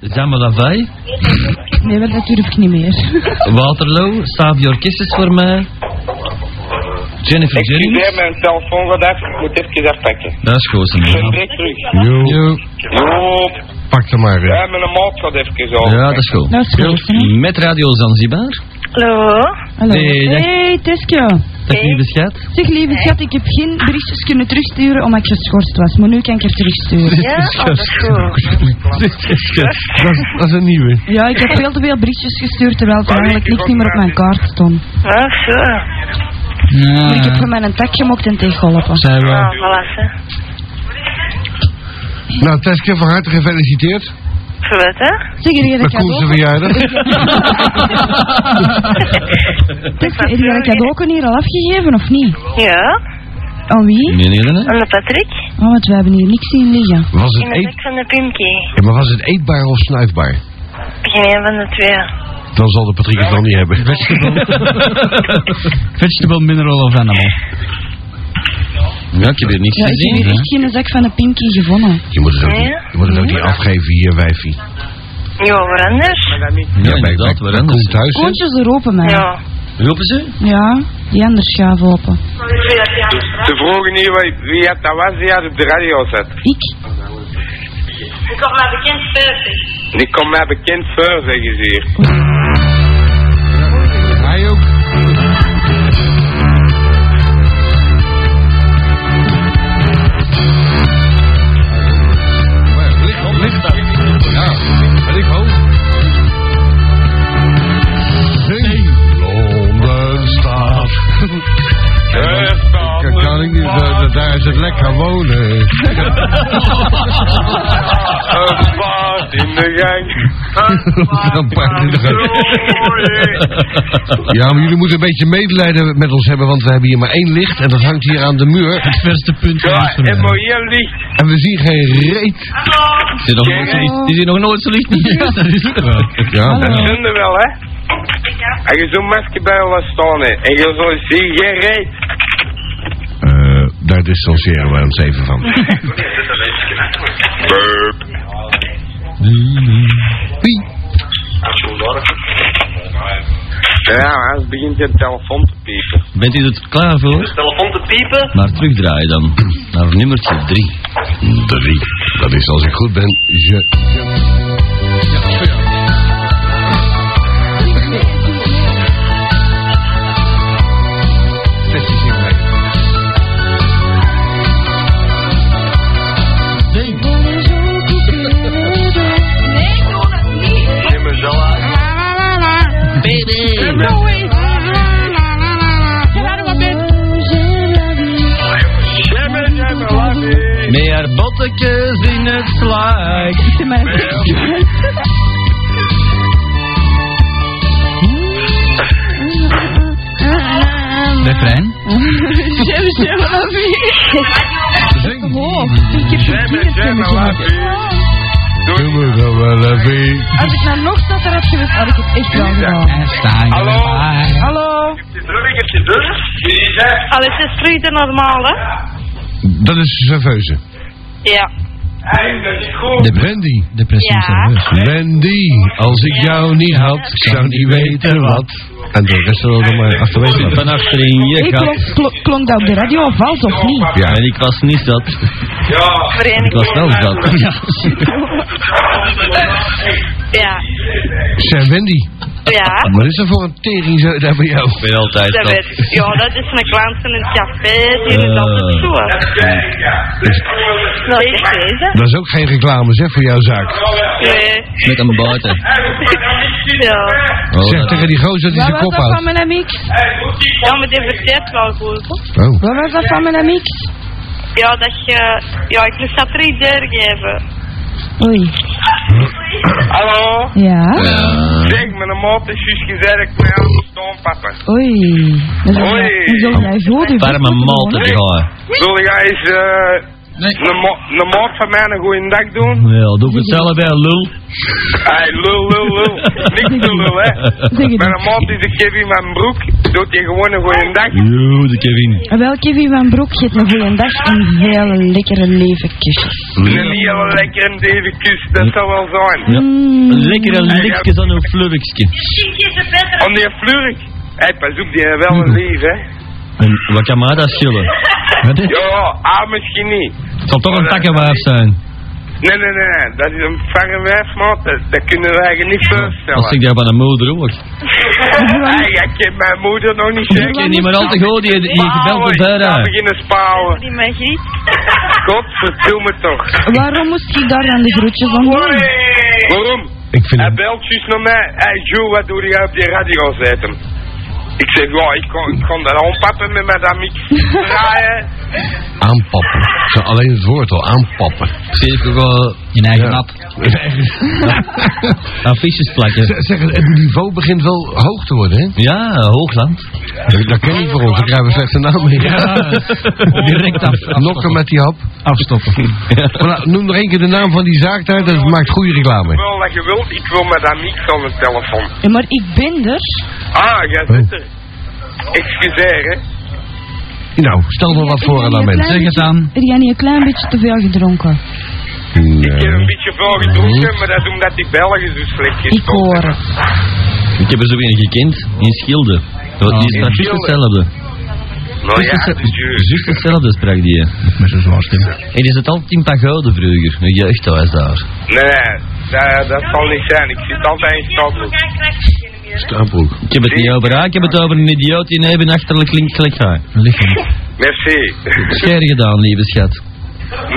Zamalavai. Nee, maar dat durf ik niet meer. Waterloo. Savi Orkestes voor mij. Jennifer Jennings. Excuseer, mijn telefoon gaat even. Ik moet even afpakken. Dat is goed, Ik ben direct terug. Jo, Jo. Joop. pak hem maar. hè. Ja, mijn maat gaat even over. Ja, dat is goed. Dat is goed. Met Radio Zanzibar. Hallo? Hallo. Hey, Teske. Dat lieve schat. Zeg, lieve schat, ik heb geen berichtjes kunnen terugsturen omdat ik geschorst was. Maar nu kan ik er terugsturen. Ja? Oh, dat is goed. Dat is, dat is een nieuwe. Ja, ik heb veel te veel berichtjes gestuurd terwijl er eigenlijk niks niet meer op mijn kaart stond. Ah, zo. Maar ik heb voor mij een tak gemokt en tegengeholpen. Zijn we. Ah. Nou, Teske, van harte gefeliciteerd. Voor wat, hè? Koense cadeau? verjaardag. Heb je dat cadeau hier al afgegeven of niet? Ja? Aan wie? Meneer, hè? En de Patrick? Oh, want we hebben hier niks zien liggen. Was In het, de eet, van de Pimkie. ja, maar was het eetbaar of snuifbaar? Geen een van de twee. Dan zal de Patrick het dan niet hebben. Vegetable, mineral of animal. Ja, ik heb hier niks Ja, ik heb gezien. hier echt geen zak van de Pimkie gevonden. Je moet het ook, niet, je moet het ook niet afgeven hier, wijfie. Ja, waar anders? Ja, inderdaad, waar bij anders. Thuis? Koontjes er open, man. Ja. Roepen ze? Ja, die andere schaaf open. Ze vroegen hier wie, het dat was die had op de radio zat. Ik? Ik kom maar bekend verder. Die komt mij bekend voor, zeggen ze hier. Is het lekker wonen. een paard in de gang. Een paard in de gang. Ja, maar jullie moeten een beetje medelijden met ons hebben, want we hebben hier maar één licht en dat hangt hier aan de muur. Het verste punt van Ja, ons en hier licht. En we zien geen reet. Is er nog nooit zo licht- is hier nog nooit zo licht niet geweest? Dat is het wel. Ja, Hallo. maar- Vind je wel, hè? En je zo'n masker bij laat staan, hè. En je zal zien geen reet. Daar distancieren we ons even van. Burp. Wie? Ja, het begint je telefoon te piepen. Bent u er klaar voor? Telefoon te piepen? Maar terugdraaien dan. Naar nummertje 3. Drie. Dat is als ik goed ben. Je. Tessie Meer bottekes in het slijk. Refrein. Zing. Jemme, jemme, laffie. Doe me dan wel even. Als ik nou nog statter had geweest, had ik het echt wel gedaan. Hallo? Hallo? Wie is het? Alles is terug de normaal, hè? Dat is serveuze. Ja. Dat. De Wendy. Depressie Ja. Wendy, als ik jou niet had, ik zou niet weten wat. En de rest zullen we maar achterwege Van laten. achter in je Hey, gat. klonk, klonk, dat op de radio of vals of niet? Ja, En ik was niet zat. Ja. Ik was wel zat. Ja. Ja. zeg Wendy, Ja. wat is er voor een tering zo daar bij jou? Ik ben altijd Dat zat. weet ik. Ja, dat is een klant in het café. Die is Eh. altijd zo. Nou? Dat is ook geen reclame zeg voor jouw zaak. Nee. Met een buiten. Ja. Oh, Zeg tegen die gozer die Wat zijn was kop dat van houdt. mijn? Ja, maar die verteert wel goed. Oh. Wat was dat van mijn mix? Ja, dat je... Ja, ik moest dat drie doorgeven. Oei. Hallo? Ja? Ja. Zeg, mijn maat is juist gezegd ik mij aan de. Oei. Oei. zou jij zo de Warme draaien. Wil jij eens, eh, Nee. Een, mo- een maat van mij een goeie dag doen? Ja, doe ik hetzelfde bij lul. Hey, lul, lul, lul. Niks te lul, hè. Het Mijn maat is de Kevin van Broek. Doet hij gewoon een goeie dag? Yo, de Kevin. Wel, Kevin van Broek, je hebt een goeie dag en hele lekkere levenkusjes. Een hele lekkere David kus, dat zou wel zijn. Ja. Mm. Een lekkere likjes aan een flurkje. Om die flurik. Hé, pas op, die wel een lief, hè. En wat kan mij dat schillen? Ja, ah, misschien niet. Het zal toch een takkenwaaf zijn. Nee, nee, nee, nee. Dat is een vange wijfmaat. Dat, dat kunnen we eigenlijk niet voorstellen. Als ik daar bij de moeder ook. Hey, ik ken mijn moeder nog niet Ik zeggen. ken niet meer al te goed die, die gebeld Ik ga daar. beginnen spouwen. Die Margriet. Godverdomme toch. Waarom moest je daar dan de groetjes aan doen? Waarom? Ik vind Hij het... belt juist naar mij. Hey Joe, wat doe jij op die radio zetten? Ik zeg, ja, ik kon, ik kon dat aanpappen met mijn mix draaien. Aanpappen. Zo, alleen het woord al, aanpappen. Zie ik ook wel Je eigen Ja. nap. affiches plakken. Zeg, het niveau begint wel hoog te worden, hè? Ja, Hoogland. Dat, dat ken ik voor ons, dan krijgen we slechts een naam mee. Direct af, Nokken met die hap. afstoppen. Voilà, noem nog één keer de naam van die zaak daar, dat maakt goede reclame. Wel dat je wilt, ik wil met dat mix aan de telefoon. Ja, maar ik ben er. Ah, jij zit er. Excuseer, hè. Nou, stel me wat voor aan dat mens. Zeg het aan. Heb jij niet een klein beetje te veel gedronken? Ik heb een beetje veel gedronken, maar dat is omdat die Belgen zo slecht Ik gestopt hoor hebben. het. Ik heb er zo een gekend. In Schilde. Dat Oh, die sprak in juist hetzelfde. Nou ja, Juist dus hetzelfde sprak die. Met zo'n zwaar stem. En die zit altijd in Pagode vroeger. Een jeugdhuis daar. Nee, dat, dat zal niet zijn. Ik zit altijd in Stadbroek. Stapelhoek. Ik heb het niet over haar, ik heb het over een idioot die neven achterlijk klinkt gelijk haar. Merci. Scheer gedaan, lieve schat.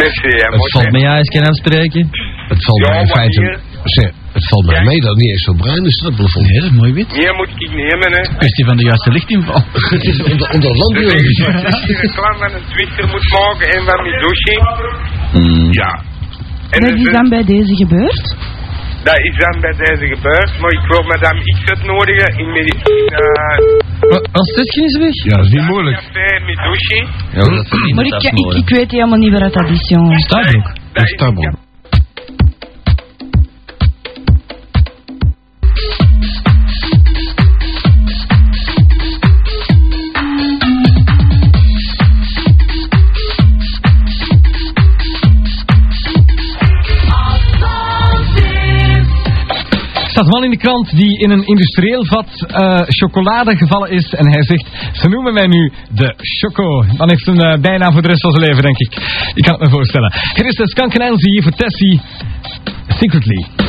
Merci, hè. Het valt Met jou eens kunnen afspreken? Het valt mij in feite... het valt mij Ja. mee dat het niet eens zo bruin is, dat plafond. Nee, dat is mooi wit. Hier moet ik nemen, hè. Kwestie van de juiste lichtinval. Het is onder, onder Dus ik hier een klant van een Twitter moet maken en van mijn douche. Ja. En Dat dus, is dan bij deze gebeurd? Dat is dan bij deze gebeurd, maar ik wil madame X uitnodigen in mijn uh, Als het is weg? Ja, dat is niet moeilijk. Ja, dat is niet Maar ik, ik, ik weet helemaal niet waar dat is, jongen. Staat man in de krant die in een industrieel vat eh, chocolade gevallen is. En hij zegt, ze noemen mij nu de Choco. Dan heeft een eh, bijnaam voor de rest van zijn leven, denk ik. Ik kan het me voorstellen. Hier is de hier voor Tessie. Secretly.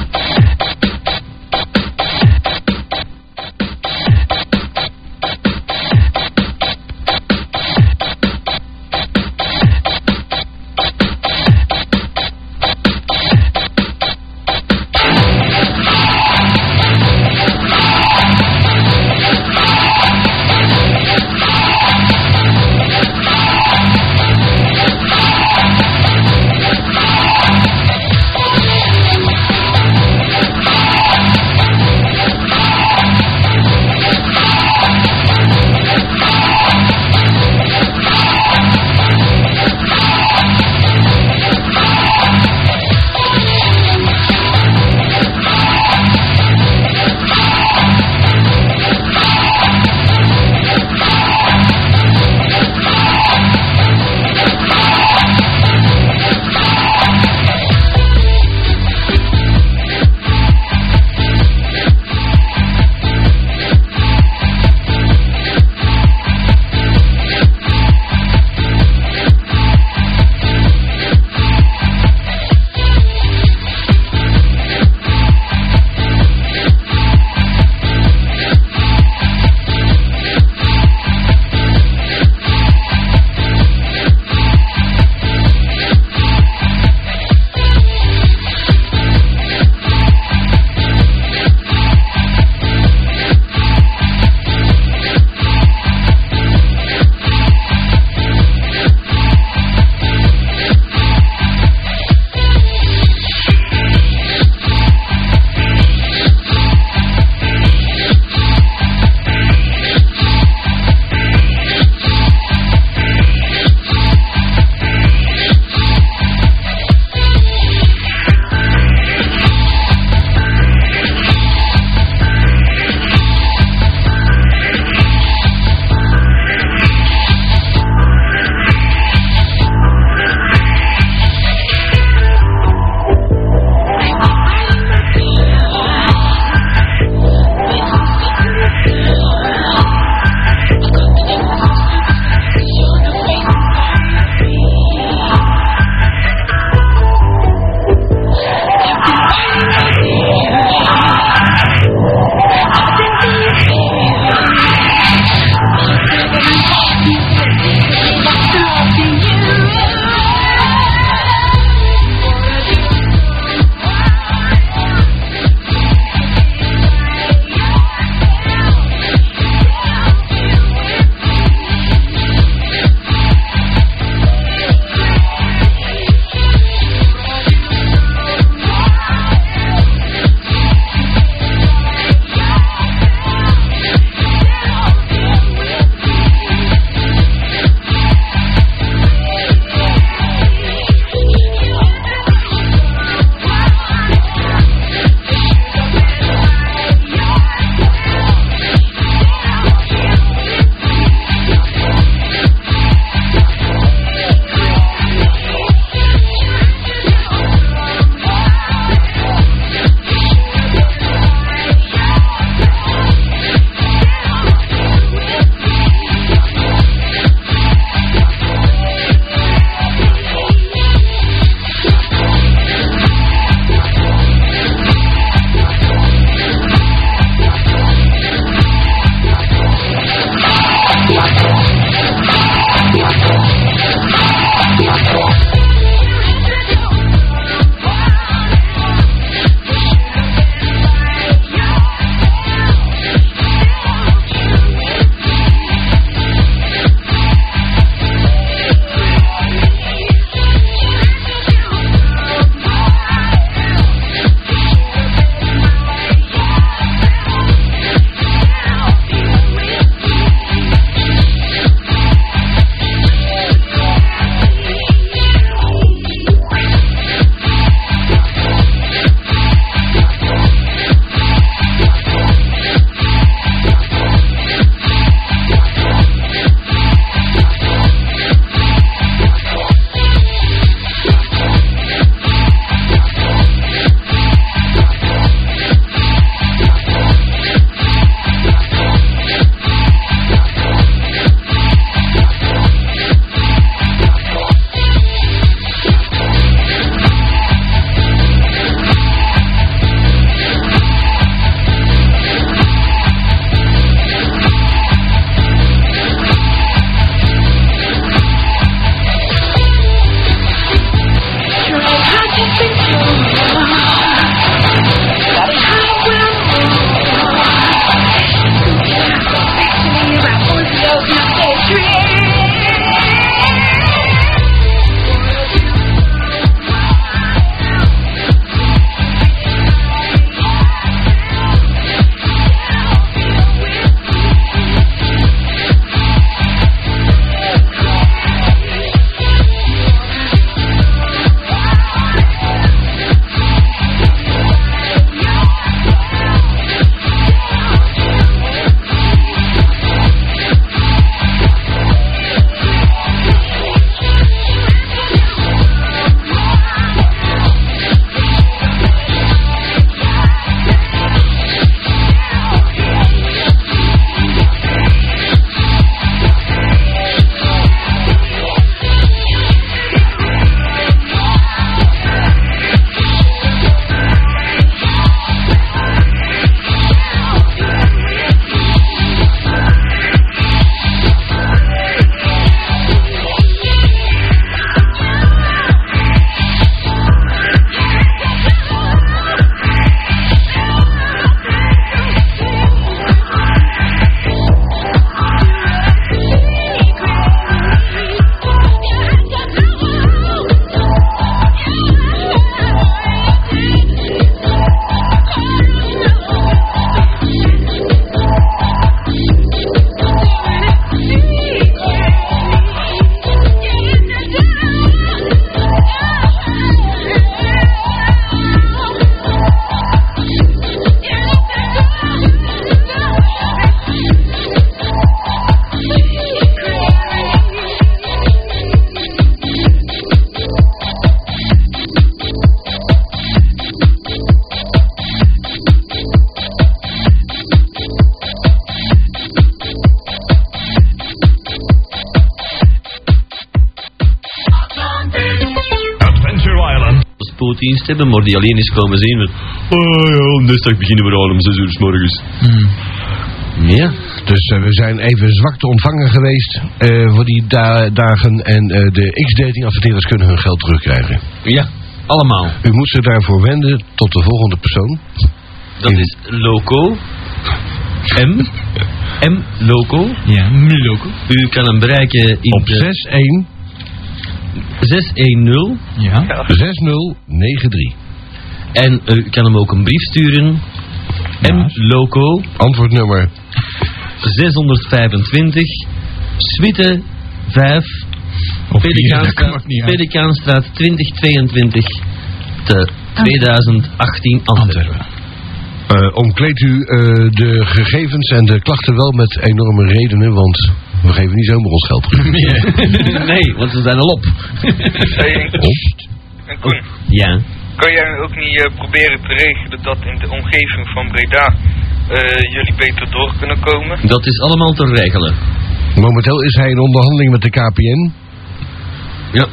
Spoeddienst hebben, maar die alleen is komen zien met... Oh ja, om dinsdag beginnen we al om 6 uur s morgens. Ja. Dus eh, we zijn even zwak te ontvangen geweest eh, voor die da- dagen. En eh, de X-dating adverteerders kunnen hun geld terugkrijgen. Ja, allemaal. U moet zich daarvoor wenden tot de volgende persoon. Dat is Loco. M. M. Loco. Ja, nu loco. U kan hem bereiken in Op de 61 610. Ja. 6093. En eh, u kan hem ook een brief sturen. M. Loco. Antwoordnummer 625. Suite 5. Of vier, dat Pelikaanstraat, maakt niet uit. Pelikaanstraat 2022 te 2018 Antwerpen. Eh, omkleedt u eh, de gegevens en de klachten wel met enorme redenen, want we geven niet zomaar ons geld terug. nee, want ze zijn al op. Hey, en, Op. en Koen, Ja. kan jij ook niet eh, proberen te regelen dat in de omgeving van Breda eh, jullie beter door kunnen komen? Dat is allemaal te regelen. Momenteel is hij in onderhandeling met de KPN. Ja.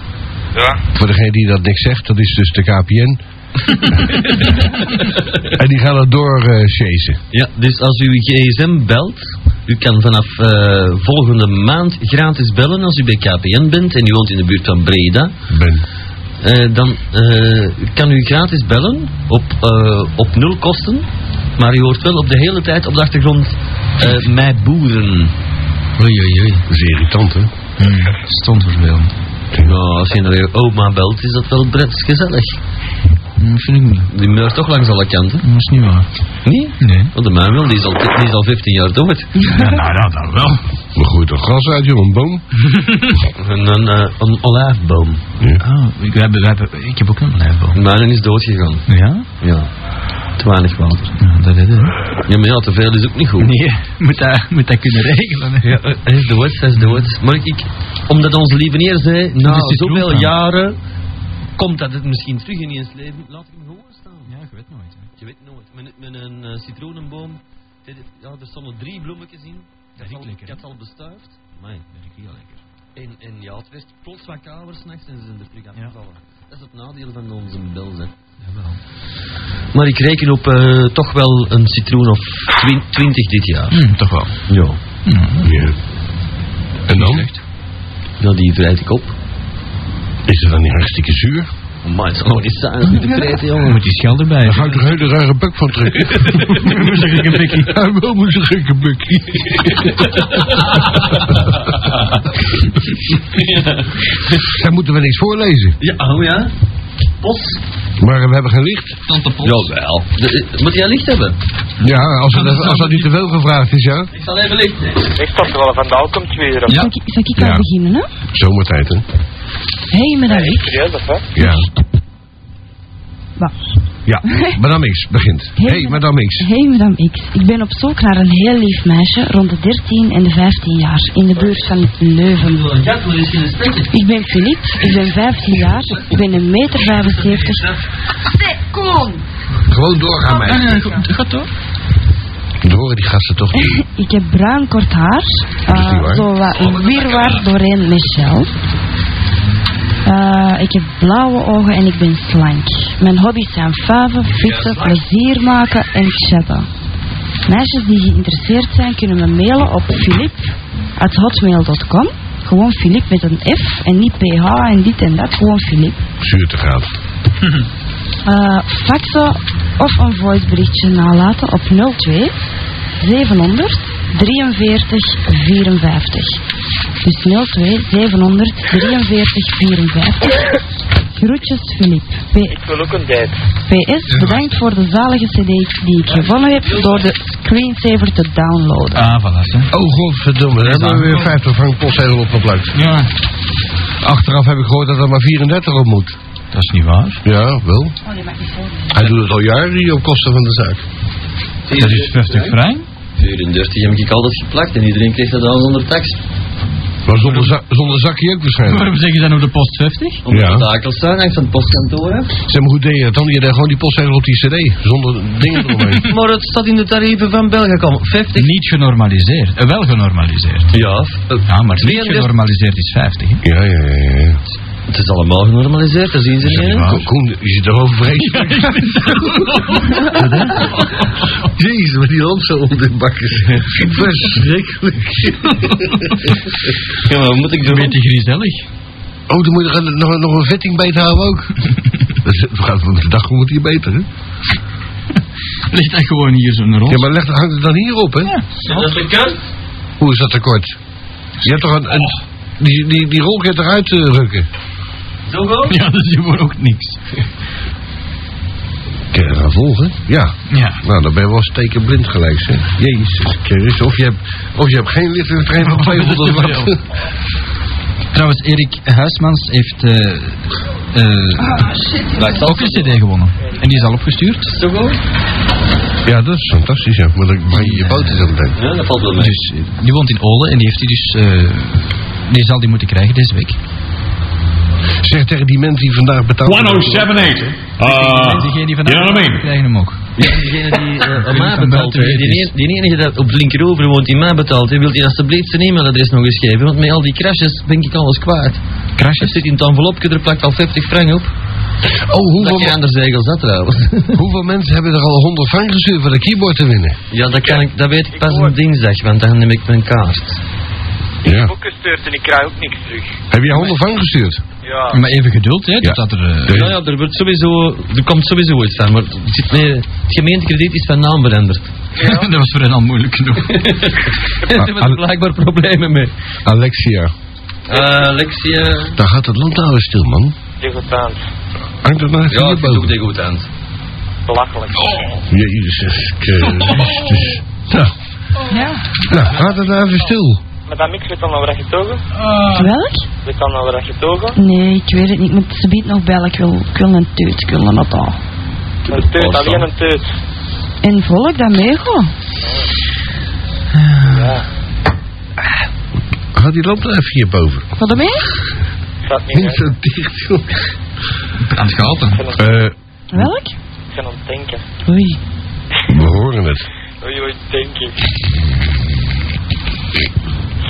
Ja? Voor degene die dat niks zegt, dat is dus de KPN. en die gaan het door eh chasen. Ja, dus als u gsm belt, u kan vanaf eh, volgende maand gratis bellen als u bij KPN bent en u woont in de buurt van Breda. Ben. Eh, dan eh, kan u gratis bellen op, eh, op nul kosten, maar u hoort wel op de hele tijd op de achtergrond eh mij boeren. Oei, oei, oei. Dat is irritant, hè? Hmm. Stond vervelend. Nou, als je naar je oma belt, is dat wel best gezellig. Vind ik niet. Die meurt toch langs alle kanten. Dat is niet waar. Nee? Nee. Want de mijn wel, die is al, die is al 15 jaar dood. Ja, nou, dat dan wel. We gooien toch gras uit, joh, een boom? Een, een, eh, een olijfboom. Ah, ik, we hebben, we hebben, ik heb ook een lijfboom. Mijn is doodgegaan. Ja? Ja. Te weinig water. Ja, dat is het. hè. Ja, maar ja, te veel is ook niet goed. Nee, moet dat, moet dat kunnen regelen. Hè. Ja, eh, hij is dood, hij is dood. Maar ik, omdat onze lieve heer zei, na zoveel jaren komt dat het misschien terug in eens leven. Laat ik hem gewoon staan. Ja, je weet nooit. Hè. Je weet nooit. Met, met een eh, citroenenboom, dit ja, er stonden drie bloemetjes in. Dat is lekker, Ik had al bestuift. Maar Dat is heel lekker. En, en ja, het werd plots wat kouder s'nachts en ze zijn er terug aan Ja. het vallen. Dat is het nadeel van onze bel, hè. Jawel. Maar ik reken op eh, toch wel een citroen of twin- twintig dit jaar. Hmm, toch wel. Ja. Hmm. Ja. En dan? Ja, die vrijt ik op. Is het dan niet hartstikke zuur? Maar het zal nog niet zijn niet te jongen. Moet je schel erbij. Daar ga ik er hele rare buk van trekken. Moest ik een bikkie. Hij wil moet een gekke bukkie. Zij moeten wel niks voorlezen. Ja, oh ja? Pos? Maar we hebben geen licht. Tante Pos. Jawel. De- eh, Moet jij licht hebben? Ja, als, het, als dat niet te veel gevraagd is, ja. Ik zal even licht. Ik stond er wel van de komt weer. Ja. Zal ik, zal ik al Ja. beginnen, hè? Zomertijd, hè. Hey, madame X. Serieus, of hè? Ja. Ja, Madame X begint. Hey, Hey, Madame X. Hey, madame X. Ik ben op zoek naar een heel lief meisje rond de 13 en de 15 jaar in de buurt van Leuven. Ik ben Philippe, ik ben 15 jaar, ik ben een meter 75. Gewoon doorgaan, meisje. Gaat toch? Dat horen die gasten toch niet. Ik heb bruin kort haar, uh, zo wat doorheen Michel. Uh, ik heb blauwe ogen en ik ben slank. Mijn hobby's zijn vuiven, fietsen, plezier maken en chatten. Meisjes die geïnteresseerd zijn kunnen me mailen op philip.hotmail.com. Gewoon Philip met een F en niet PH en dit en dat, gewoon Philip. Zuur te gaan. Uh, faxen of een voiceberichtje nalaten op 02 700 43 54. Dus 02 700 43 54. Groetjes, Filip. P- Ik wil ook een date. PS, bedankt voor de zalige cd die ik gevonden heb door de screensaver te downloaden. Ah, voilà. Hè. Oh, godverdomme. Daar hebben we weer 50 frank postzegel opgeplakt. Ja, Achteraf heb ik gehoord dat er maar 34 op moet. dat is niet waar. Ja, wel. Oh, die mag niet voor. Hij doet het al jaren hier op kosten van de zaak. Dat is 50 frank. 34 heb ik altijd geplakt en iedereen kreeg dat dan zonder tax. Maar zonder, za- zonder zakje ook waarschijnlijk. Waarom zeg je dan op de post 50? Omdat Ja. de takels staan langs van het postkantoor. Hè. Zeg maar, hoe deed je dat dan? Je deed gewoon die postzegel op die cd. Zonder dingen eromheen. Maar het staat in de tarieven van Belgacom. 50. Niet genormaliseerd. Eh, wel genormaliseerd. Ja. eh, Ja, maar niet 33. genormaliseerd is 50. Hè. Ja, ja, ja, ja. Het is allemaal genormaliseerd, dat zien ze niet. Koen, je zit erover vreselijk. Jezus, met die hand zo om de bakken. Verschrikkelijk. Ja, maar wat moet ik doen? Beetje gezellig. Oh, dan moet je er nog, nog een vetting bij te houden ook. Dat we gaan met de dag wordt hier beter, hè? Ligt dat gewoon hier zo'n rol? Ja, maar leg, hangt het dan hierop, hè? Dat is tekort. Hoe is dat tekort? Je hebt toch een... een die, die, die rol kan je eruit eh, rukken. Zo goed? Ja, dat is gewoon ook niks. Kun je gaan volgen? Ja. Ja. Nou, dan ben je wel stekenblind gelijk, zeg. Jezus Christus. Of je hebt, of je hebt geen licht in de trein van 200 watt. Trouwens, Erik Huismans heeft eh eh ook een cd gewonnen. En die is al opgestuurd. Zo goed? Ja, dat is fantastisch, ja. Maar je je boot eens aan het eind. Ja, dat valt wel mee. Dus eh, die woont in Olen en die heeft die dus... eh, die zal die moeten krijgen deze week. Zeg tegen die mensen die vandaag betaald 1078. Uh, Diegene die you vandaag know what I mean? krijgen hem ook. Ja, diegene die uh, betaalt, weet die, die enige dat op linkerover woont die mij betaalt, hè, wil hij alsjeblieft zijn e-mailadres nog eens geven, want met al die crashes ben ik alles. Er Crashes? zit in het envelopje, er plakt al 50 frank op. Oh, Dat hoeveel, je aan de zegels dat trouwens. hoeveel mensen hebben er al 100 frank gestuurd voor de keyboard te winnen? ja, dat, kan ik, dat weet ik pas een dinsdag, want dan neem ik mijn kaart. Ik Ja. heb ook gestuurd en ik krijg ook niks terug. Heb jij 100 frank gestuurd? Ja. Maar even geduld, hè. Ja. Totdat er... eh, De- Ja, ja, er, wordt sowieso, er komt sowieso iets aan, maar het, zit mee, het gemeentekrediet is van naam veranderd. dat was voor hen al moeilijk genoeg. Daar hebben er blijkbaar problemen mee. Alexia. Uh, Alexia... Daar gaat het land nou stil, man. Degoutant. Hangt het even Ja, ik tegen goed aan. Belachelijk. Jezus Christus. Nou, Ja. nou, gaat het nou even stil. Madame, ik weet al naar waar je togen. Welk? Weet al naar waar je togen. Nee, ik weet het niet. Ik moet ze biedt nog bellen. Ik wil, ik wil een teut. Ik wil een auto. Een teut, alleen een teut. En volk dat meegaan. Ja. Gaat die lamp even hierboven? Wat ermee? Staat niet Niet zo dicht, joh. Aan het gehalte. Eh, Welk? ik ben aan het denken. Oei. we horen het. Oei, oei, denk ik.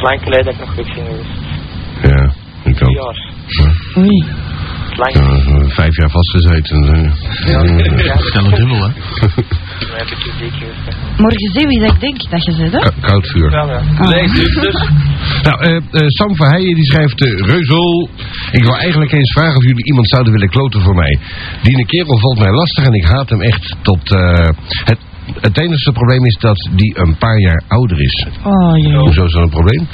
Geleden dat ik nog ging geweest. Ja, ik Drie ook. jaar. Oei. Ja, zo vijf jaar vastgezeten. eh. Ja. Stel het dubbel, hè. Morgen zie wie dat ik denk dat je zit, hè? Koud vuur. Ja, ja. Ah. Nou, eh, eh, Sam Verheijen die schrijft... eh Reuzel, ik wil eigenlijk eens vragen of jullie iemand zouden willen kloten voor mij. Die ene kerel valt mij lastig en ik haat hem echt tot... het, het enige probleem is dat die een paar jaar ouder is. Oh, joh. Hoezo is dat een probleem?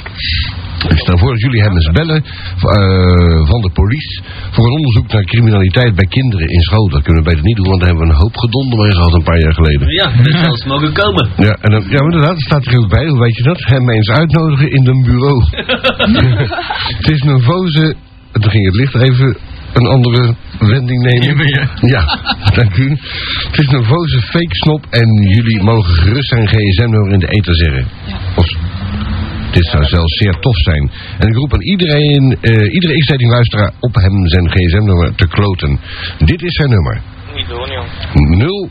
Ik stel voor dat jullie hem eens bellen eh, van de politie voor een onderzoek naar criminaliteit bij kinderen in school. Dat kunnen we beter niet doen, want daar hebben we een hoop gedonder mee gehad een paar jaar geleden. Ja, dat zal eens mogen komen. Ja, en dan, ja, maar inderdaad, dat staat er ook bij. Hoe weet je dat? Hem eens uitnodigen in een bureau. het is een voze... En toen ging het licht even een andere wending nemen. Ja, dank u. Het is een voze fake snop en jullie mogen gerust zijn gsm-nummer in de ether zeggen. Of, dit zou zelfs zeer tof zijn. En ik roep aan iedereen, eh, iedere x-dating luisteraar op hem zijn gsm-nummer te kloten. Dit is zijn nummer. Niet doen, jong.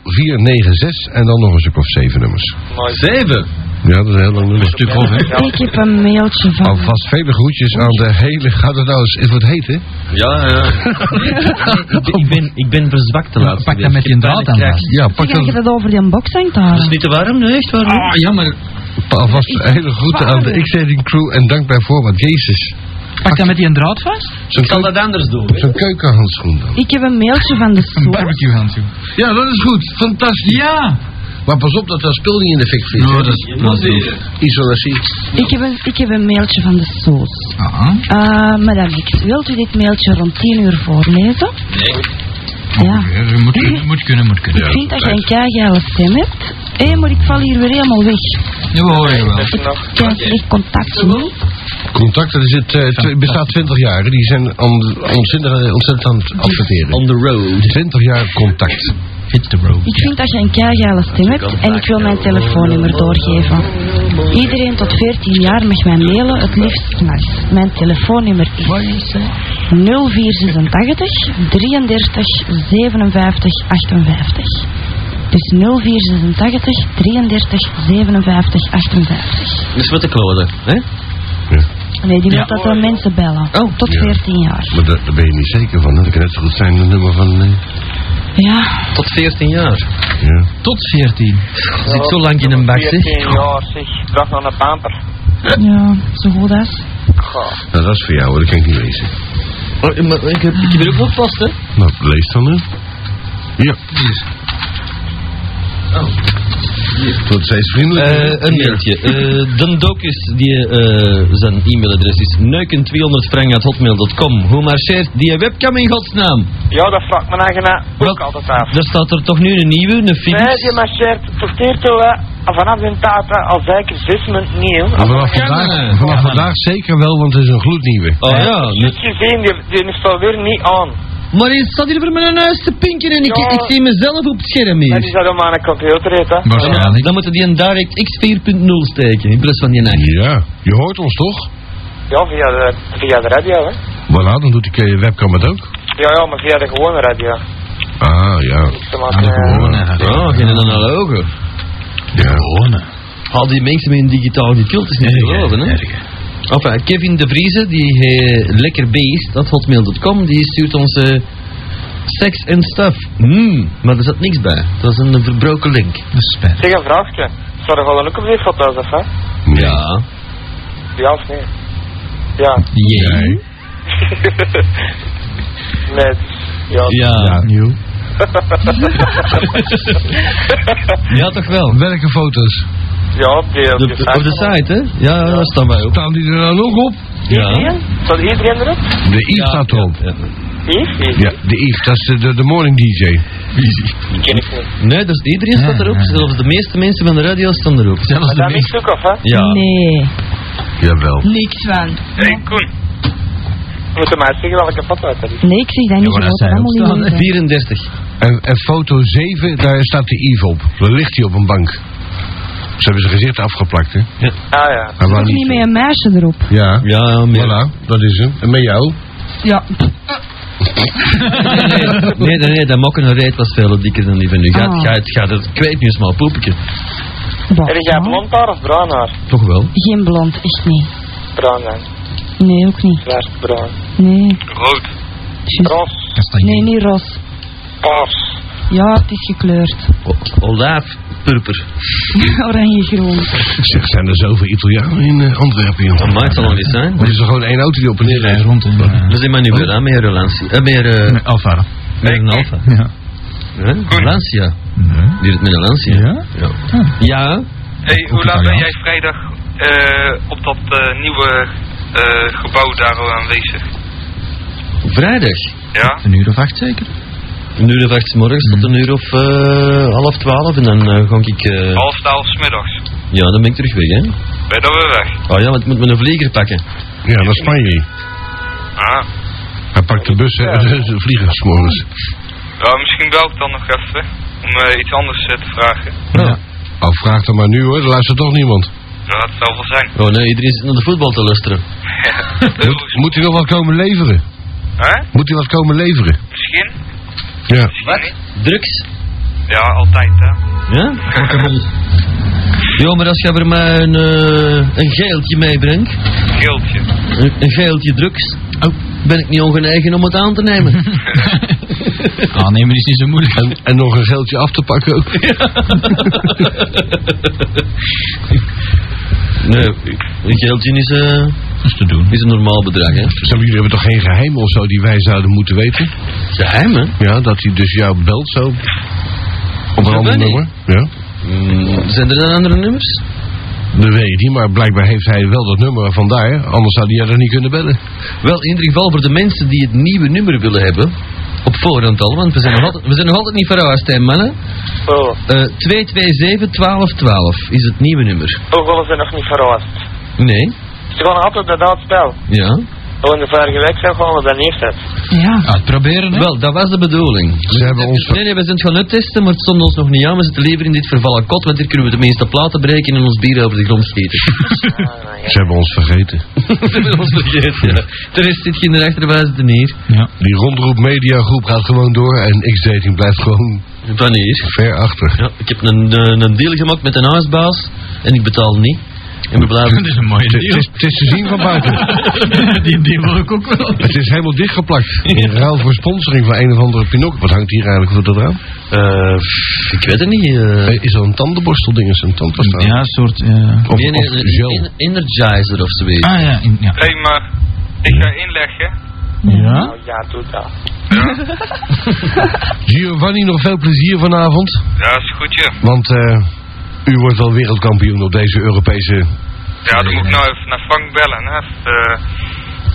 0496 en dan nog een stuk of zeven nummers. Mooi. Zeven. Ja, dat is een heel lang nummer. stuk hè? Ik heb een mailtje van... Alvast vele groetjes aan de hele... Gaat het nou eens... Is wat heet, hè? Ja, ja. ik, ben, ik, ben, ik ben verzwakt de laatste Pak dat met die draad aan vast. Ja, pak Zeg je dan het over die box hangt Dat is niet te warm, nee, echt warm. Ah, jammer. alvast hele groeten aan de X-Dating crew en dank bij voorbaat. Jezus. Pak dat met die draad vast. Zal keu- dat anders doen. zo'n keukenhandschoen dan. Ik heb een mailtje van de Een barbecue handschoen. Ja, dat is goed. Fantastisch. Ja. Maar pas op dat dat spul niet in de fik vliegt. Ja, hè? dat is... Je. Isolatie. Ik heb, een, ik heb een mailtje van de soos. Ah. Uh, madame X, wilt u dit mailtje rond 10 uur voorlezen? Nee. Ja. Ja, moet kunnen, moet kunnen, moet kunnen. Ik vind dat je een keigeile stem hebt. Hé, maar ik val hier weer helemaal weg. Jawel, jawel. Even nog. Ik heb een slecht contactje niet. Contacten, er zit, eh, tw- bestaat 20 jaar. Die zijn on- ontzettend, ontzettend aan het adverteren. On the road. 20 jaar contact. Hit the road. Ik vind dat je een keigeile stem hebt en ik wil mijn telefoonnummer doorgeven. Iedereen tot 14 jaar mag mij mailen, het liefst s'nachts. Mijn telefoonnummer is 0486 33 57 58. Dus 0486 33 57 58. Dus wat te kloten, hè? Ja. Nee, die Ja. moet dat dan mensen bellen. Oh, Tot ja. 14 jaar. Maar daar, ben je niet zeker van. hè? Dat kan net zo goed zijn een nummer van... eh, Ja. Tot 14 jaar. ja. Tot 14. Zit zo lang in een bak, zeg. 14 jaar, zeg. Dag naar een pamper. Ja, zo goed als. Goh. Nou, dat is voor jou, hoor. dat kan ik niet lezen. Oh, maar ik heb, ik heb er ook nog vast, hè. Nou, lees dan, hè. Ja. Oh. Het wordt steeds vriendelijker. Eh, een mailtje. Eh Den Dokus, die, eh, zijn e-mailadres is neuken200frank.hotmail.com. Hoe marcheert die webcam in godsnaam? Ja, dat vraagt mijn eigen na ook altijd af. Er staat er toch nu een nieuwe, een Nee, Philips? die marcheert tot. Vanaf hun tata al zeker zes minuten nieuw. Maar vanaf vandaag, vanaf vandaag zeker wel, want het is een gloednieuwe. Oh ja, Ik heb gezien, die, die staat weer niet aan. Maar je staat hier voor mijn neus te pinken en ik, Ja. ik zie mezelf op het scherm En die hier. zat op mijn computer, heet, hè. Waarschijnlijk. Dan moeten die een DirectX 4.0 steken, in plaats van die 8. Ja, je hoort ons toch? Ja, via de, via de radio, hè. Voilà, dan doet die webcam het ook. Ja, ja, maar via de gewone radio. Ah, ja. Maken, de eh, gewone. Oh, geen analoge. Ja. Gewone. Al die mensen met een digitaal gecult is niet te geloven, hè? Enfin, Kevin de Vrieze, die eh, lekker beest, dat hotmail.com, die stuurt ons eh sex en stuff. Hmm, maar er zat niks bij. Dat is een verbroken link. Dat is spijt. Zeg een vraagje. Zou er gewoon ook op die foto's, of hè? Nee. Ja. Ja of nee? Ja. Nee, ja. Ja. nieuw. Ja, toch wel. Welke foto's? Ja, op op De- de- op de site, hè? Ja, daar staan wij op. Staan die er nou nog op? Ja. Iedereen? Staat iedereen erop? De Yves staat erop. Ja, Yves? Yves? Ja, de Yves, dat is de, de, morning DJ. Die ken ik niet. Nee, dus iedereen staat erop. Zelfs de meeste mensen van de radio staan erop. Zelfs Maar de dat meeste. niks ook, of hè? Ja. Nee, Jawel. niks van. Hey, Koen. Je moet mij zeggen welke foto het is. Nee, ik zeg dat niet. maar dat weten. 34. En, en foto 7, daar staat de Yves op. Daar ligt hij op een bank. Ze hebben zijn gezicht afgeplakt, hè? Ah ja. Wou Toch niet met een meisje erop? Ja, Ja, ja, meer. voilà, dat is hem. En met jou? Ja. Nee, nee, nee, dat mokken een reet was veel dikker dan die van u. Gaat, Ah. gaat, gaat, het kwijt nu eens maar poepetje. Bah, Heb jij blond haar of bruin haar? Toch wel. Geen blond, echt niet. Bruin dan. Nee, ook niet. Zwart bruin. Nee. Rood. Ros. Nee, niet ros. Paars. Ja, het is gekleurd. O- Olaaf Purper. Oranje-groen. Zeg, zijn er zoveel Italianen in eh, Antwerpen, Dat jongen? maakt het al niet zijn. Er is er gewoon één auto die op en neer Rij rijdt. rond in eh, zijn maar nu weer aan meer. Eh, meer, eh, met Alvaro. meer een Alfa. Ja. Hè? Lancia. Nee. Die het met een Lancia. Ja? Ja. Ja. Hey, hoe laat ben jij vrijdag eh, op dat eh, nieuwe eh, gebouw daar al aanwezig? Vrijdag. Ja? Een uur of acht zeker? Een uur of acht 's morgens tot een uur of eh, half twaalf. En dan eh, ga ik... eh, Half twaalf 's middags. ja, dan ben ik terug weg, hè. Ben je dan weer weg? Oh ja, want ik moet me een vlieger pakken. Ja, naar Spanje. Ah. Hij pakt de bus en de vliegers morgens. Ja, misschien bel ik dan nog even om iets anders te vragen. Ja. Oh, vraag dan maar nu hoor, er luistert toch niemand. Ja, dat zal wel zijn. Oh nee, iedereen zit naar de voetbal te luisteren. Moet, moet hij nog wat komen leveren? Hè? Moet hij wat komen leveren? Misschien? Ja. Niet. Drugs? Ja, altijd hè. Ja? Ja, maar als je voor mij een, eh, een geeltje meebrengt, Geeltje. een, een geeltje drugs, oh, ben ik niet ongenegen om het aan te nemen. Aannemen is niet zo moeilijk. En, en nog een geldje af te pakken ook. nee, een geeltje is, eh, is te doen. is een normaal bedrag, hè. Jullie hebben toch geen geheim of zo die wij zouden moeten weten? Geheim, hè? Ja, dat hij dus jou belt zo. Op een ander nummer. Ja. Mm, zijn er dan andere nummers? Dat weet ik niet, maar blijkbaar heeft hij wel dat nummer vandaar. Anders zou hij jou er niet kunnen bellen. Wel, in ieder geval voor de mensen die het nieuwe nummer willen hebben, op voorhand al, want we zijn nog altijd, we zijn nog altijd niet verhuisd, hè, mannen. Oh, Eh 227 1212 is het nieuwe nummer. toch willen ze nog niet verrast. Nee? Ze gaan altijd dat oud spel. Ja? Gewoon de vorige week zijn gewoon op dat neerzetten. Ja. Uitproberen, hè? Wel, dat was de bedoeling. Ze hebben ons... Nee, nee, we zijn het gaan uittesten, maar het stond ons nog niet aan. We zitten liever in dit vervallen kot, want hier kunnen we de meeste platen breken en ons bier over de grond schieten. Ze hebben ons vergeten. We hebben ons vergeten, ja. De rest zit geen rechterwijze er neer. Ja. Die rondroep mediagroep gaat gewoon door en X-dating blijft gewoon Wanneer? ver achter. Ja, ik heb een, een, een deal gemaakt met een huisbaas en ik betaal niet. En we blijven... Dat is een mooie Het deal. is, het is te zien van buiten. die, die wil ik ook wel. Het is helemaal dichtgeplakt. In ruil voor sponsoring van een of andere pinok. Wat hangt hier eigenlijk voor dat raam? Eh, ik weet het niet. eh. Eh, Is er een tandenborstel-ding? Is er een tandpasta? Ja, een soort... eh, Of, nee, nee, of een gel? en- energizer of zoiets. Ah ja, in, ja. Hé, maar ik ga inleggen. Ja? Nou ja, doe dat. Giovanni, nog veel plezier vanavond. Ja, is goed, ja. Want eh, u wordt wel wereldkampioen op deze Europese... Ja, dan moet ik nou even naar Frank bellen, hè. Even, eh,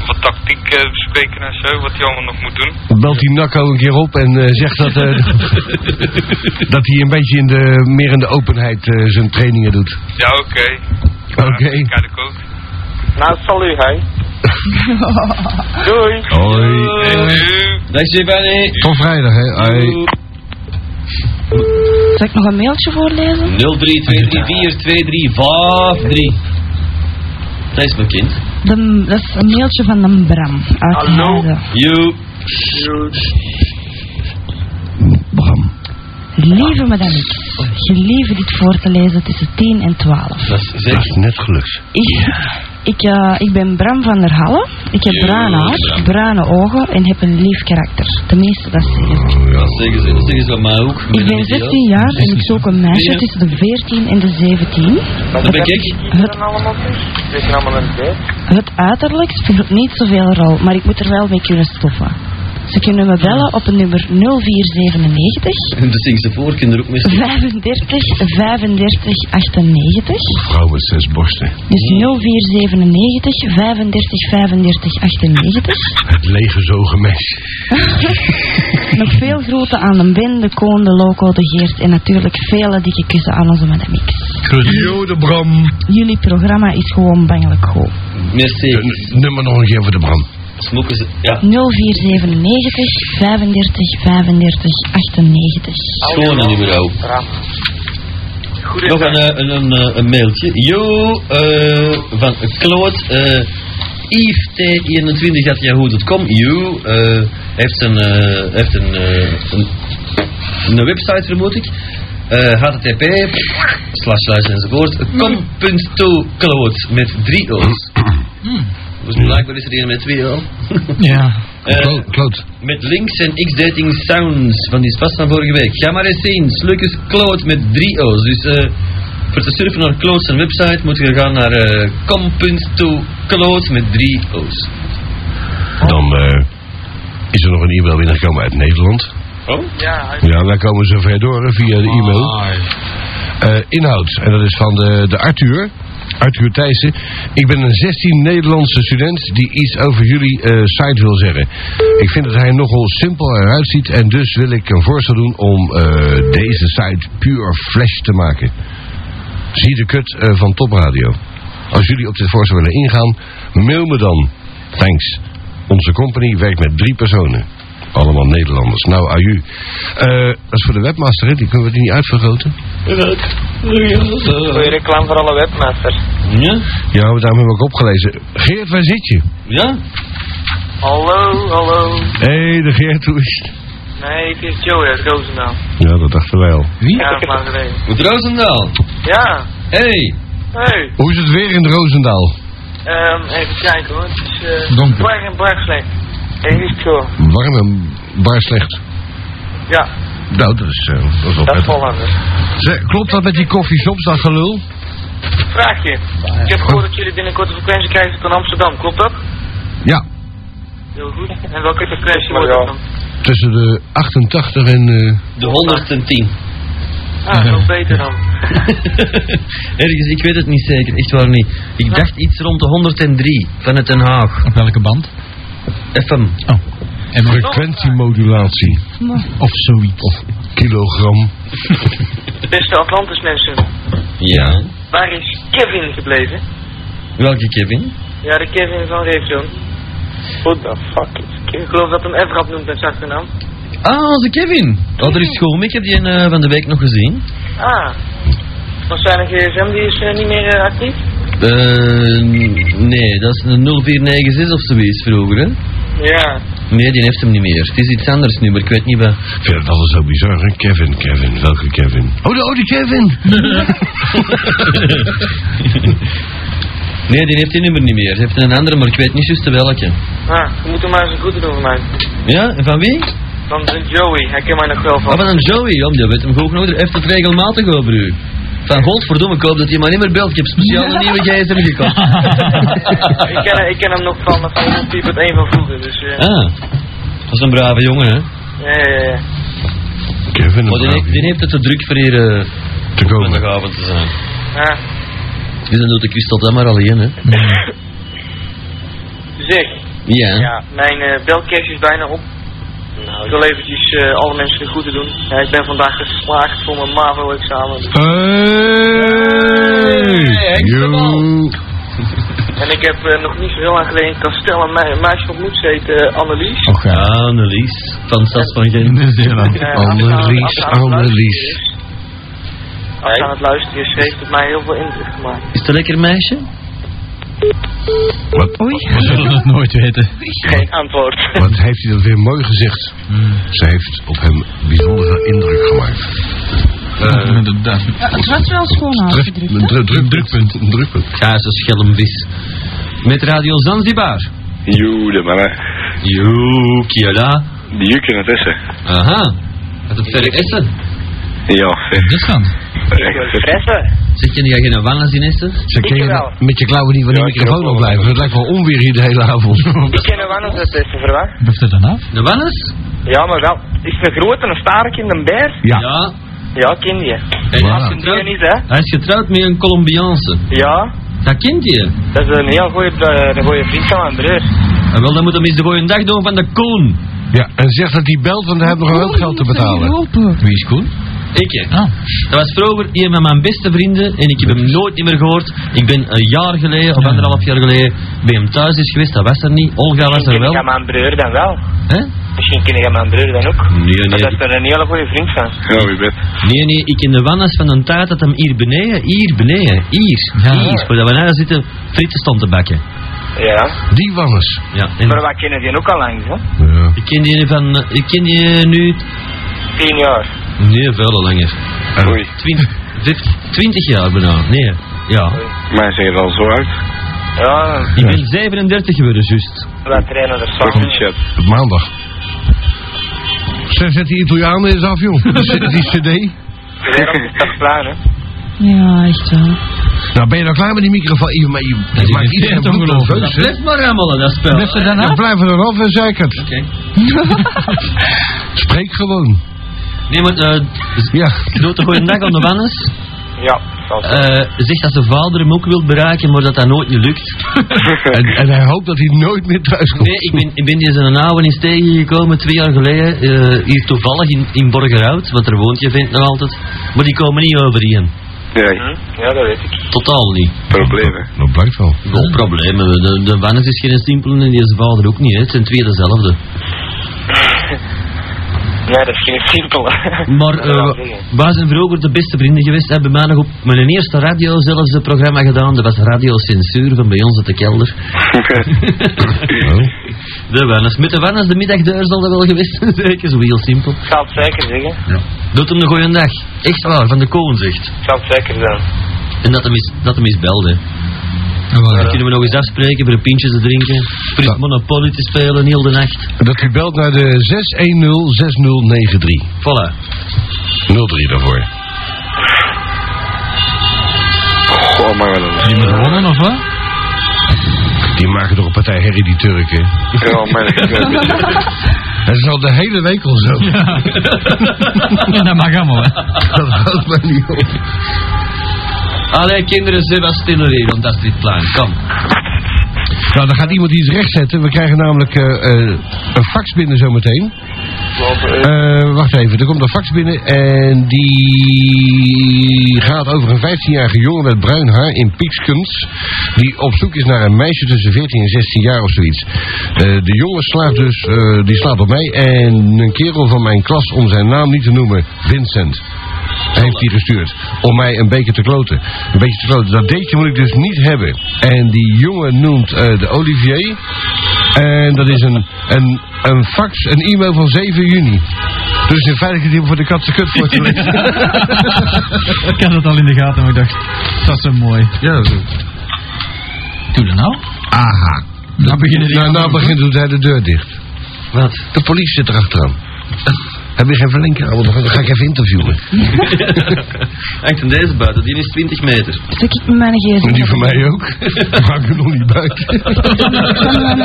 wat tactiek eh, bespreken en zo, wat hij allemaal nog moet doen. Belt die Nakko een keer op en eh, zegt dat, eh, dat hij een beetje in de, meer in de openheid eh, zijn trainingen doet. Ja, oké. Oké. Ja, kijk ik ook. Nou, salut, hè. Doei. Hoi. Doei. Giovanni. Tot vrijdag, hè. Hoi. Zal ik nog een mailtje voorlezen? 032342353. Dat is mijn kind. De, dat is een mailtje van een Bram uit Hallo? Heide. You. Bram. Lieve madame X, gelieve dit voor te lezen tussen 10 en 12. Dat is Dat is net gelukt. Ik, ik, eh, ik ben Bram van der Halle. Ik heb Yo, bruin haar, Bram. bruine ogen en heb een lief karakter. Tenminste, dat zeggen ze. Oh, ja. Dat zeggen ze, dat zeggen ze aan mij ook. Ik ben 16 jaar en ik zoek een meisje Ja. tussen de 14 en de 17. Dat ben ik. Het, het uiterlijk speelt niet zoveel rol, maar ik moet er wel mee kunnen stoffen. Ze kunnen me bellen op het nummer 0497 En dat zingen ze voor, kinderen ook mee. 35 35 98. Vrouw met zes borsten. Dus 0497 35 35 98. Het leeggezogen meisje. Nog veel groeten aan de Ben, de Koon, de Loco, de Geert en natuurlijk vele dikke kussen aan onze Madame X. De Bram. Jullie programma is gewoon bangelijk goed. Merci. Nummer nog een keer voor de Bram. Smokken ze. Ja. 0497 35 35 98. Schoon een nummer ook. Nog een, eh, een, een, eh, een mailtje. Yo, eh, van Claude. eh Yves T21.yahoo.com. Yo, eh heeft een, eh, heeft een, een, een website vermoed ik. Eh, http slash slash enzovoort. com.to Claude met drie O's. Dus blijkbaar is er een met twee O. Ja. Kloot, kloot. met links en X-Dating Sounds van die vast van vorige week. Ga maar eens zien. Slukes Cloud met drie O's. Dus eh, voor te surfen naar Cloud zijn website moet je gaan naar eh com.to Cloud met drie O's. Dan eh, is er nog een e-mail binnengekomen uit Nederland. Oh? Ja, Ja, wij komen zo ver door via de e-mail. Eh, inhoud, en dat is van de, de Arthur. Arthur Thijssen. Ik ben een 16 Nederlandse student die iets over jullie eh, site wil zeggen. Ik vind dat hij nogal simpel eruit ziet en dus wil ik een voorstel doen om eh, deze site pure flash te maken. Zie de kut eh, van Topradio. Als jullie op dit voorstel willen ingaan, mail me dan. Thanks. Onze company werkt met drie personen. Allemaal Nederlanders. Nou, aju. Eh, dat is voor de webmaster, hè? Die kunnen we die niet uitvergroten. Wil je reclame voor alle webmasters? Ja? Ja, maar daarom heb ik ook opgelezen. Geert, waar zit je? Ja? Hallo, hallo. Hé, hey, de Geert, hoe is het? Nee, het is Joey uit Roosendaal. Ja, dat dachten wij al. Ja, dat is lang geleden. Roosendaal. Ja, Hey. hey. Hoe is het weer in Roosendaal? Ehm, even kijken hoor. Het is eh Donker. en slecht. Is zo. Warm en bar slecht. Ja, Nou, dat is, eh, dat is wel dat is. Zeg, Klopt dat met die koffieshops, dat gelul? Vraagje. Ik heb gehoord dat jullie binnenkort een frequentie krijgen van Amsterdam, klopt dat? Ja, Heel goed. En welke frequentie wordt dat dan? tussen de 88 en... eh, De 110. Ah, nog beter dan. Ergens, ik weet het niet zeker, echt waar niet. Ik dacht iets rond de 103 vanuit Den Haag. Op welke band? FM. Oh. En frequentiemodulatie. of zoiets. Of Kilogram. Beste Atlantis mensen, Ja. waar is Kevin gebleven? Welke Kevin? Ja, de Kevin van Reefzoon. What the fuck is Kevin? Ik geloof dat hem Everard noemt met zijn achternaam. Ah, onze Kevin. Oh, er is schoon. Ik heb die eh, van de week nog gezien. Ah. Was zijn gsm, die is eh, niet meer eh, actief? Eh, nee, dat is een 0496 of zoiets vroeger, hè? Ja. Nee, die heeft hem niet meer. Het is iets anders nu, maar ik weet niet wat. Ik vind het altijd zo bizar, hè? Kevin, Kevin. Welke Kevin? Oh, de, die Kevin! Nee, die heeft die nummer niet meer. Ze heeft een andere, maar ik weet niet juist welke. Ah, je moet hem maar eens een goede doen voor mij. Ja, en van wie? Van een Joey, hij kent mij nog wel Oh, van. van een Joey, om die weet hem goed genoeg. Hij heeft het regelmatig over u. Van godverdomme, ik hoop dat hij maar niet meer belt. Ik heb speciaal een nieuwe gsm gekocht. ik, ken, ik ken hem nog van, van een type het een van vroeger, dus eh, Ah, dat is een brave jongen, hè. ja, ja, ja. Kevin, Maar die, heeft- die heeft het te druk voor hier eh, te komen. te zijn. Ah, Dus dan doet de Christel dat maar alleen, hè. zeg, Ja. ja, mijn eh belcash is bijna op. Nou, ik wil eventjes eh, alle mensen de groeten doen. Ja, ik ben vandaag geslaagd voor mijn MAVO-examen. dus- Hey! En ik heb eh, nog niet zo heel lang geleden in Kastel een, een meisje ontmoet, ze heet eh, Annelies. Och, ja. Annelies. Van Sas van. Eh, Annelies, als ze aan het luisteren Annelies. is- Als ze aan het luisteren is, heeft het mij heel veel indruk gemaakt. Is het een lekker meisje? Wat, Oei. We zullen het nooit weten. Geen antwoord. wat heeft hij dat weer mooi gezegd. Ze heeft op hem bijzondere indruk gemaakt. Inderdaad. Ja, het was wel schoon uitgedrukt. Een druk, drukpunt. Een drukpunt. Ga ze schelmvis. Met Radio Zanzibar. Joe, de mannen. Joe, Kiela. Die juk in het essen. Aha. Uit het verre Essen. Ja, zeg. Duitsland. Fressen? Zeg je niet geen wannes in Essen? Ze wel. met je klauwen niet van die microfoon heb ook afblijven. Het lijkt wel onweer hier de hele avond. Ik ken wel eens het testen, verwacht. Blijft het dan af? De wannes? Ja, maar wel. Is het een grote een stark in een beer? Ja. Ja. Ja, ken je. En hij, is getrouwd, niet, hè? hij is getrouwd met een Colombiaanse. Ja, Dat kent je. dat is een heel goeie, eh, vriend van mijn broer. En wel, dan moet hem eens de goeie dag doen van de Koen. Ja, en zeg dat hij belt, want hij heeft nog hoop geld te betalen. Helpen. Wie is Koen? Ik, hè. Ah. Dat was vroeger een van mijn beste vrienden en ik heb hem nooit niet meer gehoord. Ik ben een jaar geleden, of anderhalf jaar geleden, bij hem thuis is geweest. Dat was er niet. Olga was er Ken wel. ik mijn broer dan wel? Hè? Misschien ken ik mijn broer dan ook. Nee, Maar nee. dat is er een hele goede vriend van. Ja, wie weet. Nee, nee, ik ken de wannes van een tijd dat hem hier beneden, hier beneden, hier, Ja. hier, voor dat we daar zitten, frieten stond te bakken. Ja. Die wannes. Ja, en Maar wij kennen die ook al lang, hè? Ja. ik ken die van, eh, ik ken die nu, Tien jaar. Nee, veel langer. Oei. Twintig, vijf- twintig jaar bijna, nee, ja. Mij zijn er al zo uit. Ja, Ik ben 37 geworden, juist. wij trainen er samen. Proficiat. Op maandag. Zeg, zet die Italianen eens af, joh. Die, die cd. De hè? Ja, echt wel. Nou, ben je nou klaar met die microfoon? Je, maar je, is maakt iedereen bloednerveus, hè? maar rammelen, dat spel. Dan Ja, af? blijf er dan af, zeker. Oké. Spreek gewoon. Nee, maar, eh, Ja. doet de goeie dag aan de wannes. Ja. Eh zegt dat zijn vader hem ook wil bereiken, maar dat dat nooit niet lukt. En, en hij hoopt dat hij nooit meer thuis komt. Nee, ik ben, ik ben deze oude eens tegengekomen twee jaar geleden, eh, hier toevallig in, in Borgerhout, want daar woont je vindt nog altijd. Maar die komen niet overeen. Nee, Hm? Ja, dat weet ik. Totaal niet. problemen. Dat blijkt wel. Wel problemen. De, de Wannes is geen simpele en deze vader ook niet. Hè. Het zijn twee dezelfde. Nee, dat is geen simpele. Maar eh zeggen. wij zijn vroeger de beste vrienden geweest. Hebben mij nog op mijn eerste radio zelfs een programma gedaan. Dat was Radio Censuur van bij ons uit de kelder. Oh. De Wannes. Met de Wannes de middagdeur zal dat wel geweest zijn. Zeker, zo heel simpel. Ik zal het zeker zeggen. Doet hem een goeie dag. Echt waar, van de koon zegt. Ik zal het zeker zijn. En dat hem is, dat hem is belde. Dan kunnen we nog eens afspreken voor een pintje te drinken. Voor Ja. het Monopoly te spelen heel de nacht. Dat u belt naar de 6106093. Voilà. 03 daarvoor. Goh, maar wel een... Die moet gewonnen, of wat? Die maken toch een partij herrie, die Turken. Ja, maar dat is. Dat al de hele week al zo. Ja. ja, dat mag allemaal, hè. Dat houdt mij niet op. Allee, kinderen, ze was stiller hier, want dat is dit plan. Kom. Nou, dan gaat iemand iets rechtzetten. We krijgen namelijk eh, eh, een fax binnen zometeen. Eh wacht even, er komt een fax binnen en die gaat over een 15-jarige jongen met bruin haar in Piekskens. Die op zoek is naar een meisje tussen 14 en 16 jaar of zoiets. Eh, de jongen slaat dus, eh, die slaat op mij en een kerel van mijn klas om zijn naam niet te noemen, Vincent. Heeft hij gestuurd. Om mij een beetje te kloten. Een beetje te kloten. Dat dateje moet ik dus niet hebben. En die jongen noemt eh, de Olivier. En dat is een, een, een fax, een e-mail van 7 juni. Dus in feite die voor de katse kut voor te lezen. ik had het al in de gaten, maar ik dacht, dat is zo mooi. Ja, Doe dat nou. Aha. Nou beginnen die Nou, nou begint hij de deur dicht. Wat? De politie zit erachteraan. Heb je geen verlinker? Oh, Dan ga ik even interviewen. Echt in deze buiten, die is 20 meter. Stuk ik met mijn gsm. Die van mij ook. Ik er nog niet buiten.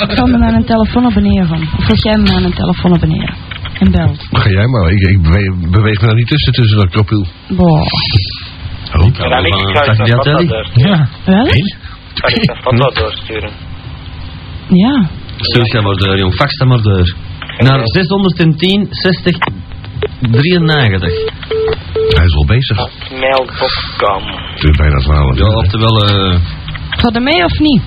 Ik zal met mijn telefoon naar beneden gaan. Of ga jij met mijn telefoon naar beneden? En belt. Ga jij maar. Ik, ik beweeg, beweeg me daar niet tussen, tussen dat kropiel. Boah. Oh. Ik ga je Zag je dat doorsturen. Ja. Wel? Ga ik dat doorsturen. Ja. Stuur dat maar deur, jong. Fax dat maar deur. Naar 610 60 93. Hij is al bezig. Mail.com. Het is bijna 12 Ja, oftewel, eh Gaat er mee of niet?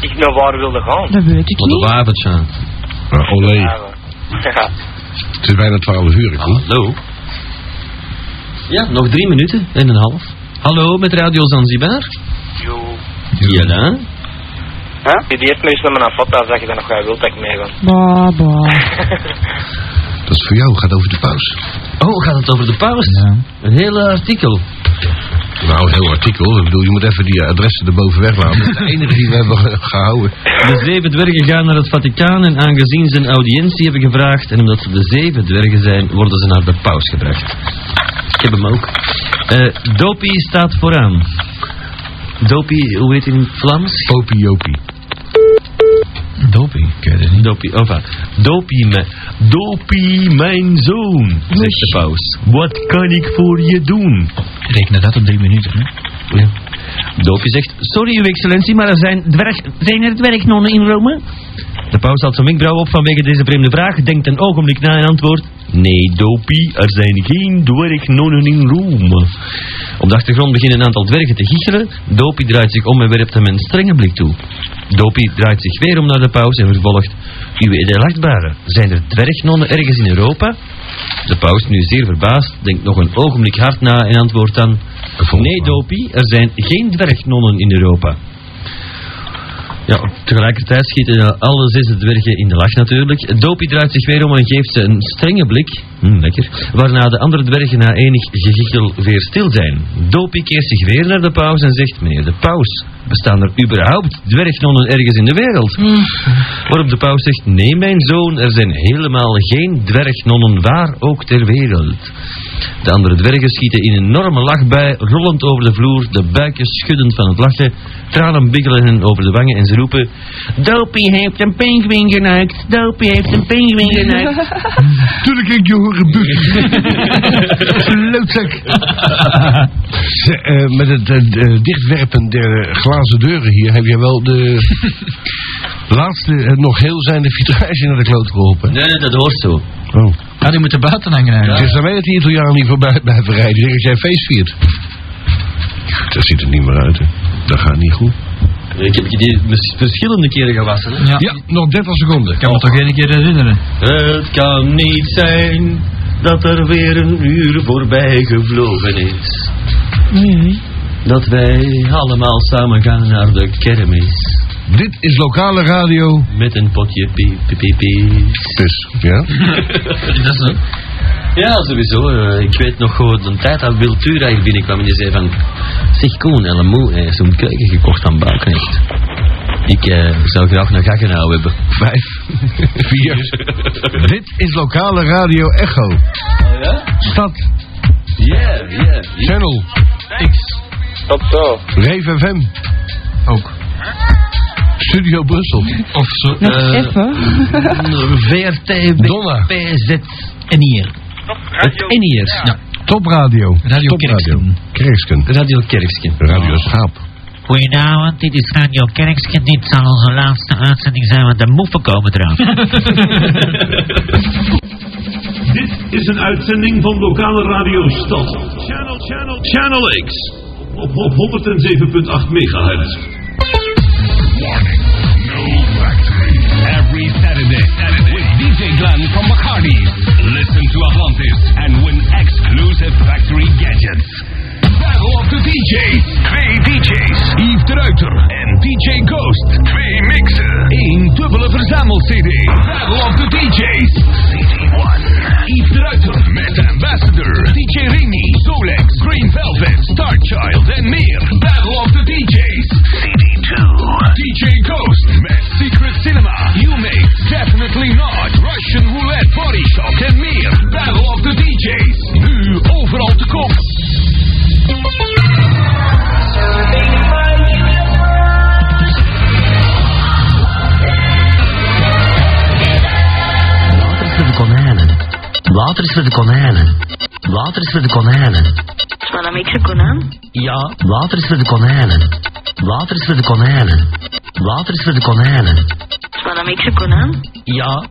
Ik naar waar wilde gaan. Dat weet ik wat een niet. wapentje. Maar olé. Ja, Ja. Het is bijna 12 uur. Koen. Hallo. Ja, nog drie minuten en een half. Hallo, met Radio Zanzibar. Yo. Ja, Huh? Die eerst nu naar mijn zeg je dan nog jij wilt dat ik. Bah, bah. Dat is voor jou. gaat over de paus. Oh, gaat het over de paus? Ja. Een hele artikel. Nou, een heel artikel. Ik bedoel, je moet even die adressen erboven weglaten. Dat is de enige die we hebben ge- gehouden. De zeven dwergen gaan naar het Vaticaan en aangezien ze een audiëntie hebben gevraagd en omdat ze de zeven dwergen zijn, worden ze naar de paus gebracht. Ik heb hem ook. Eh Dopie staat vooraan. Dopie, hoe heet hij in het Vlaams? Popie Jopie. Dopie, ik weet het niet. Dopie, Dopie, me, Dopie, mijn zoon, zegt de paus. Wat kan ik voor je doen? Reken dat op drie minuten, hè. Ja. Dopie zegt, sorry uw excellentie, maar er zijn, dwerg, zijn er dwergnonnen in Rome? De paus haalt zijn wenkbrauw op vanwege deze vreemde vraag, denkt een ogenblik na en antwoordt, nee Dopie, er zijn geen dwergnonnen in Rome. Op de achtergrond beginnen een aantal dwergen te giechelen, Dopie draait zich om en werpt hem een strenge blik toe. Dopie draait zich weer om naar de paus en vervolgt, uw edelachtbare, zijn er dwergnonnen ergens in Europa? De paus, nu zeer verbaasd, denkt nog een ogenblik hard na en antwoordt dan... Nee, Dopie, er zijn geen dwergnonnen in Europa. Ja, tegelijkertijd schieten alle zes dwergen in de lach natuurlijk. Dopie draait zich weer om en geeft ze een strenge blik. Hm, lekker. Waarna de andere dwergen na enig gegichel weer stil zijn. Dopie keert zich weer naar de paus en zegt... Meneer de paus, bestaan er überhaupt dwergnonnen ergens in de wereld? Waarop de paus zegt... Nee, mijn zoon, er zijn helemaal geen dwergnonnen waar ook ter wereld. De andere dwergen schieten in een enorme lachbui, rollend over de vloer, de buikjes schuddend van het lachen. Tranen biggelen hen over de wangen en ze roepen... Dopie heeft een pinguïn geneukt, Dopie heeft een pinguïn geneukt. Tuurlijk ik je horen Loodzak. Ze, eh, met het eh, dichtwerpen der glazen deuren hier heb jij wel de laatste eh, nog heel zijnde vitrage naar de kloot geholpen. Nee, nee, dat hoort zo. Oh. Ja, die moeten buiten hangen Het eigenlijk. is aan mij dat die Italianen niet voorbij blijven rijden. Die zeggen dat jij feest viert. Dat ziet er niet meer uit, hè. Dat gaat niet goed. Ik heb die mis- verschillende keren gewassen. Hè? Ja. Ja, nog 30 seconden. Ik kan me toch één keer herinneren. Het kan niet zijn dat er weer een uur voorbij gevlogen is. Nee. Dat wij allemaal samen gaan naar de kermis. Dit is lokale radio. Met een potje piep, piep, piep, piep. Dus, ja. Dat is het. Ja, sowieso. eh, ik weet nog gewoon een tijd dat Wiltura hier binnenkwam en die zei van... Zeg Koen, Ellemoe, hij heeft zo'n keuken gekocht aan Bouwknecht. Ik eh, zou graag een gaggenhouw hebben. Vijf. Vier. Dit is lokale radio Echo. ja? Stad. Ja, ja. Channel. X. Tot zo. Rave FM. Ook. Studio Brussel. Of zo. Eh, even. VRT, Donna. PZ. En hier. Het Eniers. Ja. Top radio. Radio Top Kerksken. Kerksken. Radio. Radio Schaap. Goedenavond, dit is Radio Kerkske. Dit zal onze laatste uitzending zijn, want de moeven komen eraan. Dit is een uitzending van lokale radio Stad. Channel, channel, channel X. Op, op 107.8 megahertz. Every Saturday, with DJ Glenn from Bacardi. Listen to Atlantis and win exclusive factory gadgets. Battle of the DJ's. Twee DJ's. Yves de Ruiter en DJ Ghost. Twee mixen. Eén dubbele verzamel-CD. Battle of the DJ's. CD1. Yves de Ruiter met Ambassador. DJ Remy. Solex. Green Velvet. Starchild en meer. Battle of the DJ's. CD2. DJ Ghost met Secret Cinema. You make definitely not. Russian Roulette, Body Shop and meer. Battle of the DJs. Nu overal te koop. Water is voor de konijnen. Water is voor de konijnen. Water is voor de konijnen. Is mijn naam Konan? Ja, water is voor de konijnen. Water is voor de konijnen. Water is voor de konijnen. Is dat een konijn? Ja.